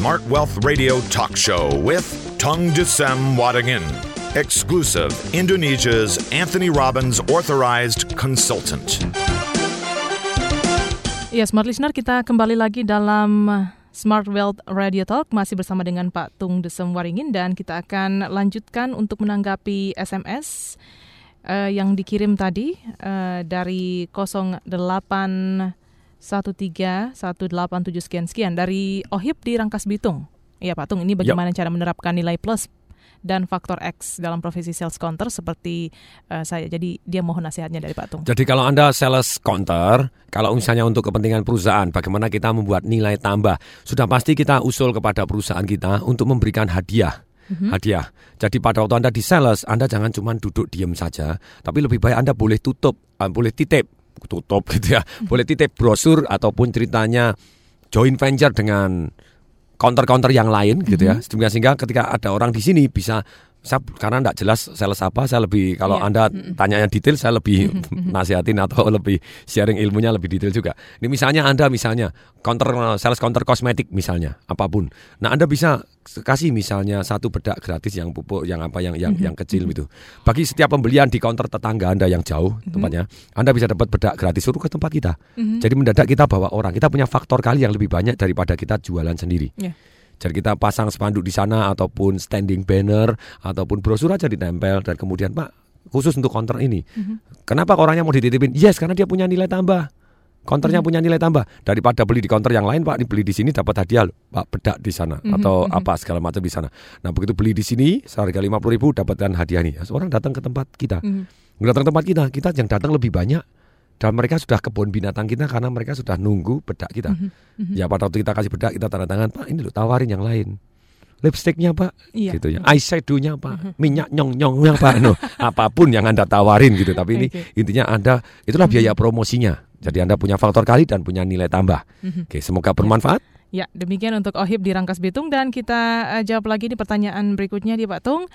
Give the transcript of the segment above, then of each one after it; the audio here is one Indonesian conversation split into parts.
Smart Wealth Radio talk show with Tung Desem Wadingin, exclusive Indonesia's Anthony Robbins authorized consultant. Ya, Smart Listener, kita kembali lagi dalam Smart Wealth Radio Talk masih bersama dengan Pak Tung Desem Waringin dan kita akan lanjutkan untuk menanggapi SMS uh, yang dikirim tadi uh, dari 08 13 187 sekian sekian dari Ohib di Rangkas Bitung. Iya Pak Tung, ini bagaimana yep. cara menerapkan nilai plus dan faktor X dalam profesi sales counter seperti uh, saya. Jadi dia mohon nasihatnya dari Pak Tung. Jadi kalau Anda sales counter, kalau misalnya untuk kepentingan perusahaan, bagaimana kita membuat nilai tambah? Sudah pasti kita usul kepada perusahaan kita untuk memberikan hadiah. Mm-hmm. Hadiah. Jadi pada waktu Anda di sales, Anda jangan cuma duduk diam saja, tapi lebih baik Anda boleh tutup, uh, boleh titip tutup gitu ya. Boleh titip brosur ataupun ceritanya joint venture dengan counter-counter yang lain gitu ya. Mm-hmm. Sehingga ketika ada orang di sini bisa saya karena tidak jelas sales apa saya lebih kalau yeah. anda tanya yang detail saya lebih nasihatin atau lebih sharing ilmunya lebih detail juga. Ini misalnya anda misalnya counter sales counter kosmetik misalnya apa pun. Nah anda bisa kasih misalnya satu bedak gratis yang pupuk yang apa yang yang, yang kecil itu bagi setiap pembelian di counter tetangga anda yang jauh tempatnya anda bisa dapat bedak gratis suruh ke tempat kita. Jadi mendadak kita bawa orang. Kita punya faktor kali yang lebih banyak daripada kita jualan sendiri. Yeah. Jadi kita pasang spanduk di sana ataupun standing banner ataupun brosur aja ditempel dan kemudian Pak khusus untuk counter ini. Mm-hmm. Kenapa orangnya mau dititipin? Yes, karena dia punya nilai tambah. Counternya mm-hmm. punya nilai tambah daripada beli di counter yang lain Pak, beli di sini dapat hadiah Pak bedak di sana mm-hmm. atau mm-hmm. apa segala macam di sana. Nah begitu beli di sini seharga lima puluh ribu dapatkan hadiah nih. Orang datang ke tempat kita, mm-hmm. datang ke tempat kita, kita yang datang lebih banyak dan mereka sudah kebun binatang kita karena mereka sudah nunggu bedak kita. Mm -hmm. Ya pada waktu kita kasih bedak kita tanda tangan Pak ini lo tawarin yang lain. Lipstiknya Pak, iya. gitu ya. Eyeshadownya Pak, mm -hmm. minyak nyong nyongnya Pak, no, apa pun yang anda tawarin gitu. Tapi ini okay. intinya anda itulah biaya promosinya. Jadi anda punya faktor kali dan punya nilai tambah. Mm -hmm. Oke, semoga bermanfaat. Ya, demikian untuk Ohib di Rangkas Bitung dan kita uh, jawab lagi di pertanyaan berikutnya di Pak Tung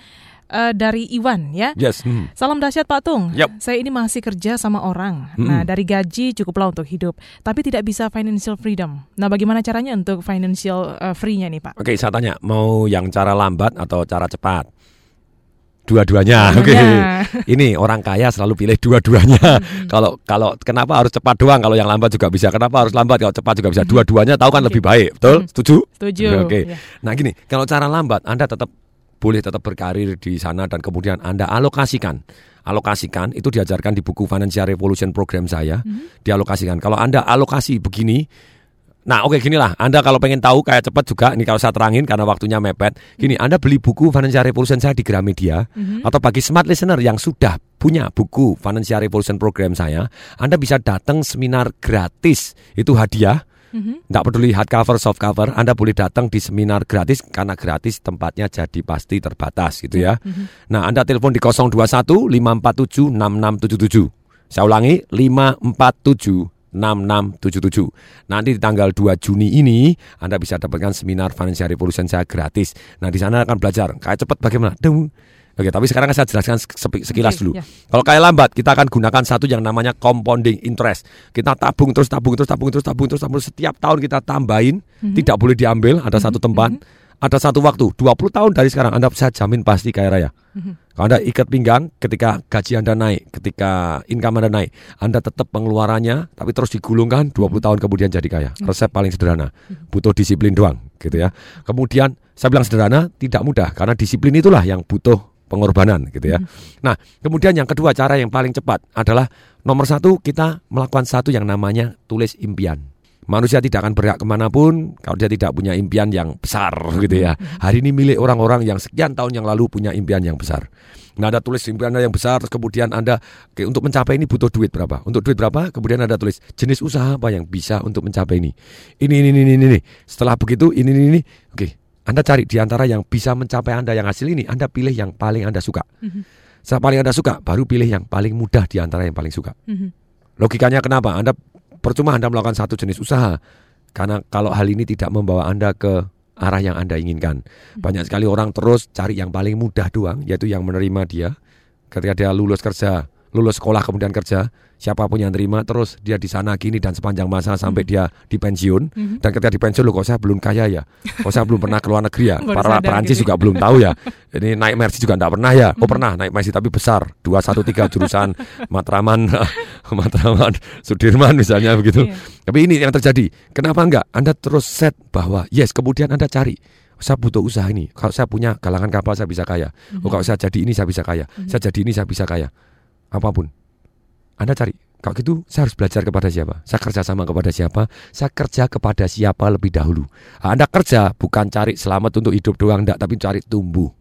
uh, dari Iwan ya. Yes. Hmm. Salam dahsyat Pak Tung. Yep. Saya ini masih kerja sama orang. Hmm. Nah, dari gaji cukuplah untuk hidup, tapi tidak bisa financial freedom. Nah, bagaimana caranya untuk financial uh, free-nya nih, Pak? Oke, saya tanya, mau yang cara lambat atau cara cepat? Dua-duanya. Oke. Okay. Ini orang kaya selalu pilih dua-duanya. Hmm. Kalau kalau kenapa harus cepat doang? Kalau yang lambat juga bisa. Kenapa harus lambat? Kalau cepat juga bisa. Hmm. Dua-duanya tahu kan okay. lebih baik. Betul? Hmm. Setuju? Setuju. Oke. Okay. Yeah. Nah, gini, kalau cara lambat Anda tetap boleh tetap berkarir di sana dan kemudian Anda alokasikan. Alokasikan itu diajarkan di buku Financial Revolution program saya. Mm-hmm. Dialokasikan. Kalau Anda alokasi begini, nah oke okay, gini lah. Anda kalau pengen tahu kayak cepat juga, ini kalau saya terangin karena waktunya mepet. Gini, Anda beli buku Financial Revolution saya di Gramedia mm-hmm. atau bagi smart listener yang sudah punya buku Financial Revolution program saya, Anda bisa datang seminar gratis. Itu hadiah Mm-hmm. Nggak peduli hardcover, soft cover, Anda boleh datang di seminar gratis karena gratis tempatnya jadi pasti terbatas gitu ya. Mm-hmm. Nah, Anda telepon di 021 547 6677. Saya ulangi 547 6677. Nanti di tanggal 2 Juni ini Anda bisa dapatkan seminar Financial Revolution saya gratis. Nah, di sana akan belajar kayak cepat bagaimana. Dung, Oke, tapi sekarang saya jelaskan sekilas dulu. Ya. Kalau kayak lambat, kita akan gunakan satu yang namanya compounding interest. Kita tabung terus tabung terus tabung terus tabung terus tabung setiap tahun kita tambahin, mm-hmm. tidak boleh diambil, ada mm-hmm. satu tempat, mm-hmm. ada satu waktu. 20 tahun dari sekarang Anda bisa jamin pasti kaya raya. Mm-hmm. Kalau Anda ikat pinggang ketika gaji Anda naik, ketika income Anda naik, Anda tetap pengeluarannya tapi terus digulungkan 20 mm-hmm. tahun kemudian jadi kaya. Resep paling sederhana. Mm-hmm. Butuh disiplin doang, gitu ya. Kemudian saya bilang sederhana tidak mudah karena disiplin itulah yang butuh pengorbanan gitu ya. Hmm. Nah, kemudian yang kedua cara yang paling cepat adalah nomor satu kita melakukan satu yang namanya tulis impian. Manusia tidak akan bergerak ke mana pun kalau dia tidak punya impian yang besar gitu ya. Hmm. Hari ini milik orang-orang yang sekian tahun yang lalu punya impian yang besar. Nah, ada tulis impian Anda yang besar, terus kemudian Anda oke, untuk mencapai ini butuh duit berapa? Untuk duit berapa? Kemudian Anda tulis jenis usaha apa yang bisa untuk mencapai ini. Ini ini ini ini. ini. Setelah begitu ini ini ini. Oke, anda cari di antara yang bisa mencapai Anda yang hasil ini, Anda pilih yang paling Anda suka. Mm-hmm. Setelah paling Anda suka, baru pilih yang paling mudah di antara yang paling suka. Mm-hmm. Logikanya kenapa? Anda percuma Anda melakukan satu jenis usaha. Karena kalau hal ini tidak membawa Anda ke arah yang Anda inginkan. Mm-hmm. Banyak sekali orang terus cari yang paling mudah doang, yaitu yang menerima dia. Ketika dia lulus kerja, lulus sekolah kemudian kerja, siapa pun yang terima terus dia di sana gini dan sepanjang masa sampai Mhm. dia di pensiun. Mhm. dan ketika di pensiun loh kok saya belum kaya ya? Kok saya belum pernah ke luar negeri ya? Para Perancis gitu. juga belum tahu ya. Ini naik Mercy juga enggak pernah ya? Oh Mhm. pernah naik Mercy tapi besar. 213 jurusan Matraman Matraman Sudirman misalnya begitu. Iya. tapi ini yang terjadi. Kenapa enggak Anda terus set bahwa yes kemudian Anda cari. Saya butuh usaha ini. Kalau saya punya galangan kapal saya bisa kaya. Oh kalau saya jadi ini saya bisa kaya. Saya jadi ini saya bisa kaya apa pun. Anda cari. Kalau gitu saya harus belajar kepada siapa? Saya kerja sama kepada siapa? Saya kerja kepada siapa lebih dahulu? Anda kerja bukan cari selamat untuk hidup doang enggak tapi cari tumbuh.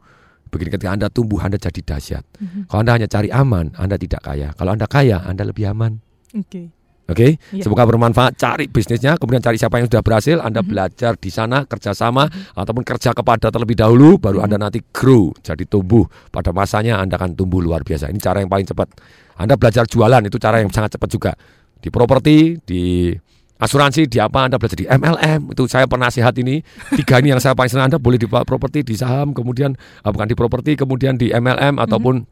Begini ketika Anda tumbuh Anda jadi dahsyat. Mhm. kalau Anda hanya cari aman Anda tidak kaya. Kalau Anda kaya Anda lebih aman. Oke. Oke, Iya. semoga bermanfaat. Cari bisnisnya, kemudian cari siapa yang sudah berhasil. Anda Mhm. belajar di sana, kerjasama, ataupun kerja kepada terlebih dahulu, baru Mhm. Anda nanti grow, jadi tumbuh. Pada masanya Anda akan tumbuh luar biasa. Ini cara yang paling cepat. Anda belajar jualan, itu cara yang sangat cepat juga. Di properti, di asuransi, di apa Anda belajar di MLM. Itu saya penasihat ini. Tiga ini yang saya paling senang. Anda boleh di properti, di saham, kemudian ah, bukan di properti, kemudian di MLM ataupun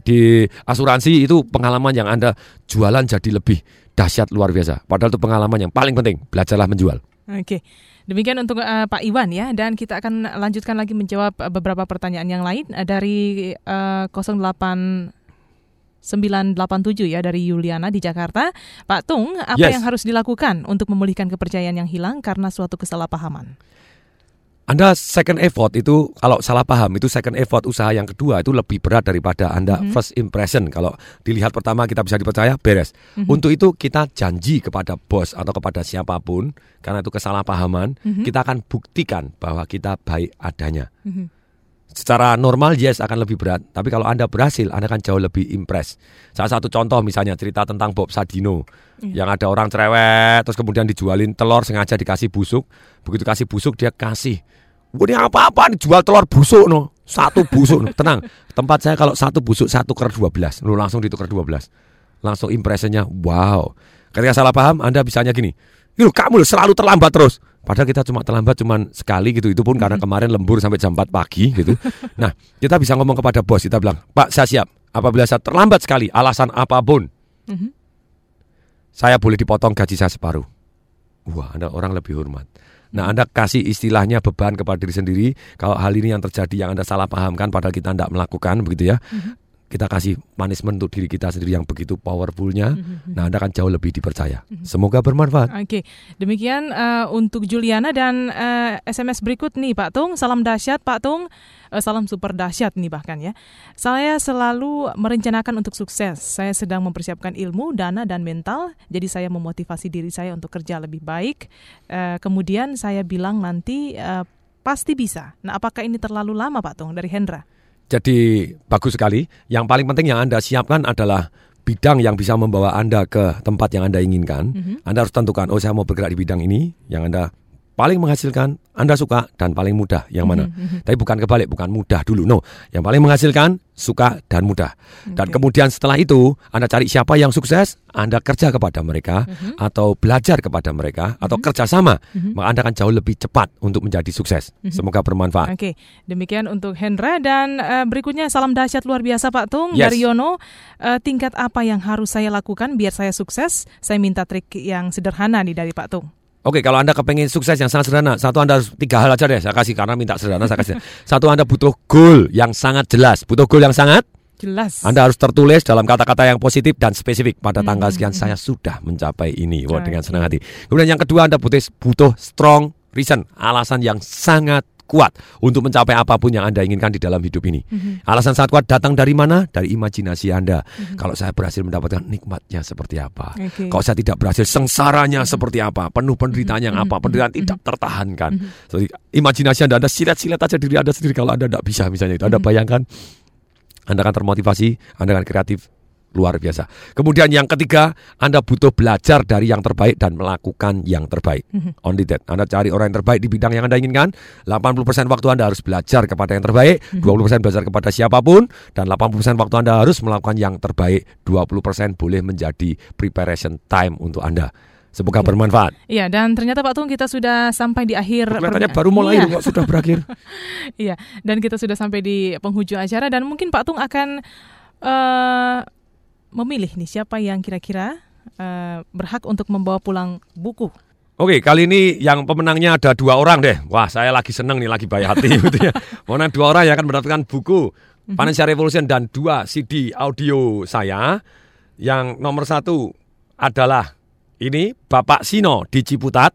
di asuransi itu pengalaman yang Anda jualan jadi lebih dahsyat luar biasa. Padahal itu pengalaman yang paling penting. Belajarlah menjual. Oke. Demikian untuk eh, Pak Iwan ya dan kita akan lanjutkan lagi menjawab eh, beberapa pertanyaan yang lain eh, dari eh, 08 987 ya dari Yuliana di Jakarta. Pak Tung, apa Yes. yang harus dilakukan untuk memulihkan kepercayaan yang hilang karena suatu kesalahpahaman? Anda second effort itu kalau salah paham itu second effort usaha yang kedua itu lebih berat daripada Anda Mhm. first impression. Kalau dilihat pertama kita bisa dipercaya beres. Mhm. Untuk itu kita janji kepada bos atau kepada siapa pun karena itu kesalahpahaman, Mhm. kita akan buktikan bahwa kita baik adanya. Mhm. Secara normal yes akan lebih berat, tapi kalau Anda berhasil Anda akan jauh lebih impress. Salah satu contoh misalnya cerita tentang Bob Sadino Iya. yang ada orang cerewet terus kemudian dijualin telur sengaja dikasih busuk, begitu kasih busuk dia kasih. Wah, ini apa-apa nih jual telur busuk no. Satu busuk no. Tenang, tempat saya kalau satu busuk satu ker 12, lu langsung ditukar 12. Langsung impressionnya wow. Ketika salah paham Anda bisanya gini. Kamu selalu terlambat terus. Padahal kita cuma terlambat cuma sekali gitu. Itu pun karena kemarin lembur sampai jam 4 pagi gitu. Nah, kita bisa ngomong kepada bos, kita bilang, "Pak, saya siap. Apabila saya terlambat sekali, alasan apa pun, Mhm. saya boleh dipotong gaji saya separuh." Wah, Anda orang lebih hormat. Nah, Anda kasih istilahnya beban kepada diri sendiri. Kalau hal ini yang terjadi yang Anda salah pahamkan padahal kita tidak melakukan begitu ya. Mhm. Kita kasih punishment untuk diri kita sendiri yang begitu powerfulnya. Mhm. Nah, Anda akan jauh lebih dipercaya. Semoga bermanfaat. Oke, demikian eh, untuk Juliana dan eh, SMS berikut nih Pak Tung. Salam dahsyat Pak Tung, Eh, salam super dahsyat nih bahkan ya. Saya selalu merencanakan untuk sukses. Saya sedang mempersiapkan ilmu, dana dan mental. Jadi saya memotivasi diri saya untuk kerja lebih baik. Eh, kemudian saya bilang nanti eh, pasti bisa. Nah, apakah ini terlalu lama Pak Tung dari Hendra? Jadi bagus sekali. Yang paling penting yang Anda siapkan adalah bidang yang bisa membawa Anda ke tempat yang Anda inginkan. Mhm. Anda harus tentukan, oh saya mau bergerak di bidang ini yang Anda paling menghasilkan, Anda suka dan paling mudah yang mana. Mhm, mhm. Tapi bukan kebalik, bukan mudah dulu. No, yang paling menghasilkan suka dan mudah. Dan Oke. kemudian setelah itu Anda cari siapa yang sukses, Anda kerja kepada mereka Mhm. atau belajar kepada mereka atau kerjasama, Mhm. maka Anda akan jauh lebih cepat untuk menjadi sukses. Mhm. Semoga bermanfaat. Oke, demikian untuk Hendra dan eh, berikutnya salam dahsyat luar biasa Pak Tung Yes. dari Yono. Eh, tingkat apa yang harus saya lakukan biar saya sukses? Saya minta trik yang sederhana nih dari Pak Tung. Oke, kalau Anda kepengen sukses yang sangat sederhana, satu Anda harus tiga hal aja deh. Saya kasih karena minta sederhana, saya kasih. Satu Anda butuh goal yang sangat jelas, butuh goal yang sangat. Jelas. Anda harus tertulis dalam kata-kata yang positif dan spesifik pada Hmm, tanggal hmm, sekian hmm. saya sudah mencapai ini. Wah, dengan senang hati. Kemudian yang kedua Anda butuh butuh strong reason, alasan yang sangat kuat untuk mencapai apa pun yang Anda inginkan di dalam hidup ini. Mhm. Alasan sangat kuat datang dari mana? Dari imajinasi Anda. Mhm. Kalau saya berhasil mendapatkan nikmatnya seperti apa? Oke. Kalau saya tidak berhasil, sengsaranya seperti apa? Penuh penderitaan yang Mhm, apa? Penderitaan mhm. tidak tertahankan. Mhm. Jadi imajinasi Anda, Anda silet-silet aja diri Anda sendiri kalau Anda tidak bisa misalnya itu. Anda Mhm. bayangkan, Anda akan termotivasi, Anda akan kreatif, luar biasa. Kemudian yang ketiga, Anda butuh belajar dari yang terbaik dan melakukan yang terbaik. Mhm. Only that. Anda cari orang yang terbaik di bidang yang Anda inginkan. 80% waktu Anda harus belajar kepada yang terbaik, Mhm. 20% belajar kepada siapa pun, dan 80% waktu Anda harus melakukan yang terbaik. 20% boleh menjadi preparation time untuk Anda. Semoga Oke. bermanfaat. Iya, dan ternyata Pak Tung kita sudah sampai di akhir Kelihatannya baru mulai Iya. kok sudah berakhir. Iya, dan kita sudah sampai di penghujung acara dan mungkin Pak Tung akan eh memilih nih siapa yang kira-kira uh, berhak untuk membawa pulang buku. Oke, kali ini yang pemenangnya ada dua orang deh. Wah, saya lagi seneng nih, lagi baik hati gitu ya. Mana dua orang yang akan mendapatkan buku mm-hmm. Financial Revolution dan dua CD audio saya. Yang nomor satu adalah ini Bapak Sino di Ciputat.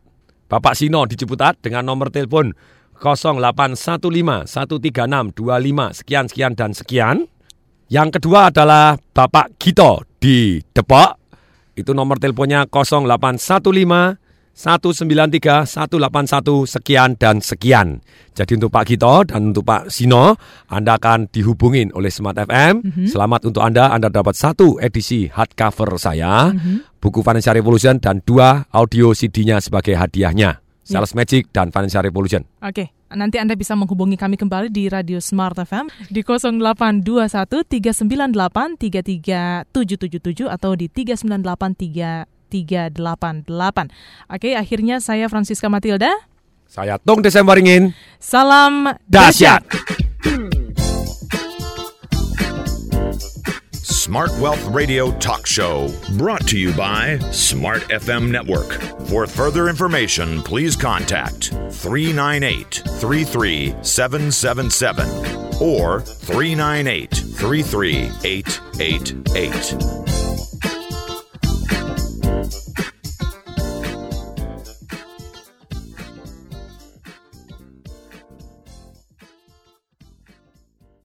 Bapak Sino di Ciputat dengan nomor telepon 0815 136 25 sekian sekian dan sekian. Yang kedua adalah Bapak Gito di Depok. Itu nomor teleponnya 0815 193 181 sekian dan sekian. Jadi untuk Pak Gito dan untuk Pak Sino, Anda akan dihubungin oleh Smart FM. Mm -hmm. Selamat untuk Anda, Anda dapat satu edisi hardcover saya, mm -hmm. buku Financial Revolution dan dua audio CD-nya sebagai hadiahnya. Sales yeah. Magic dan Financial Revolution. Oke. Okay. Nanti Anda bisa menghubungi kami kembali di Radio Smart FM di 0821 398 33777 atau di 398 388. Oke, akhirnya saya Francisca Matilda. Saya Tung Desemberingin. Salam dahsyat. Smart Wealth Radio Talk Show, brought to you by Smart FM Network. For further information, please contact 398 33777 or 398 33888.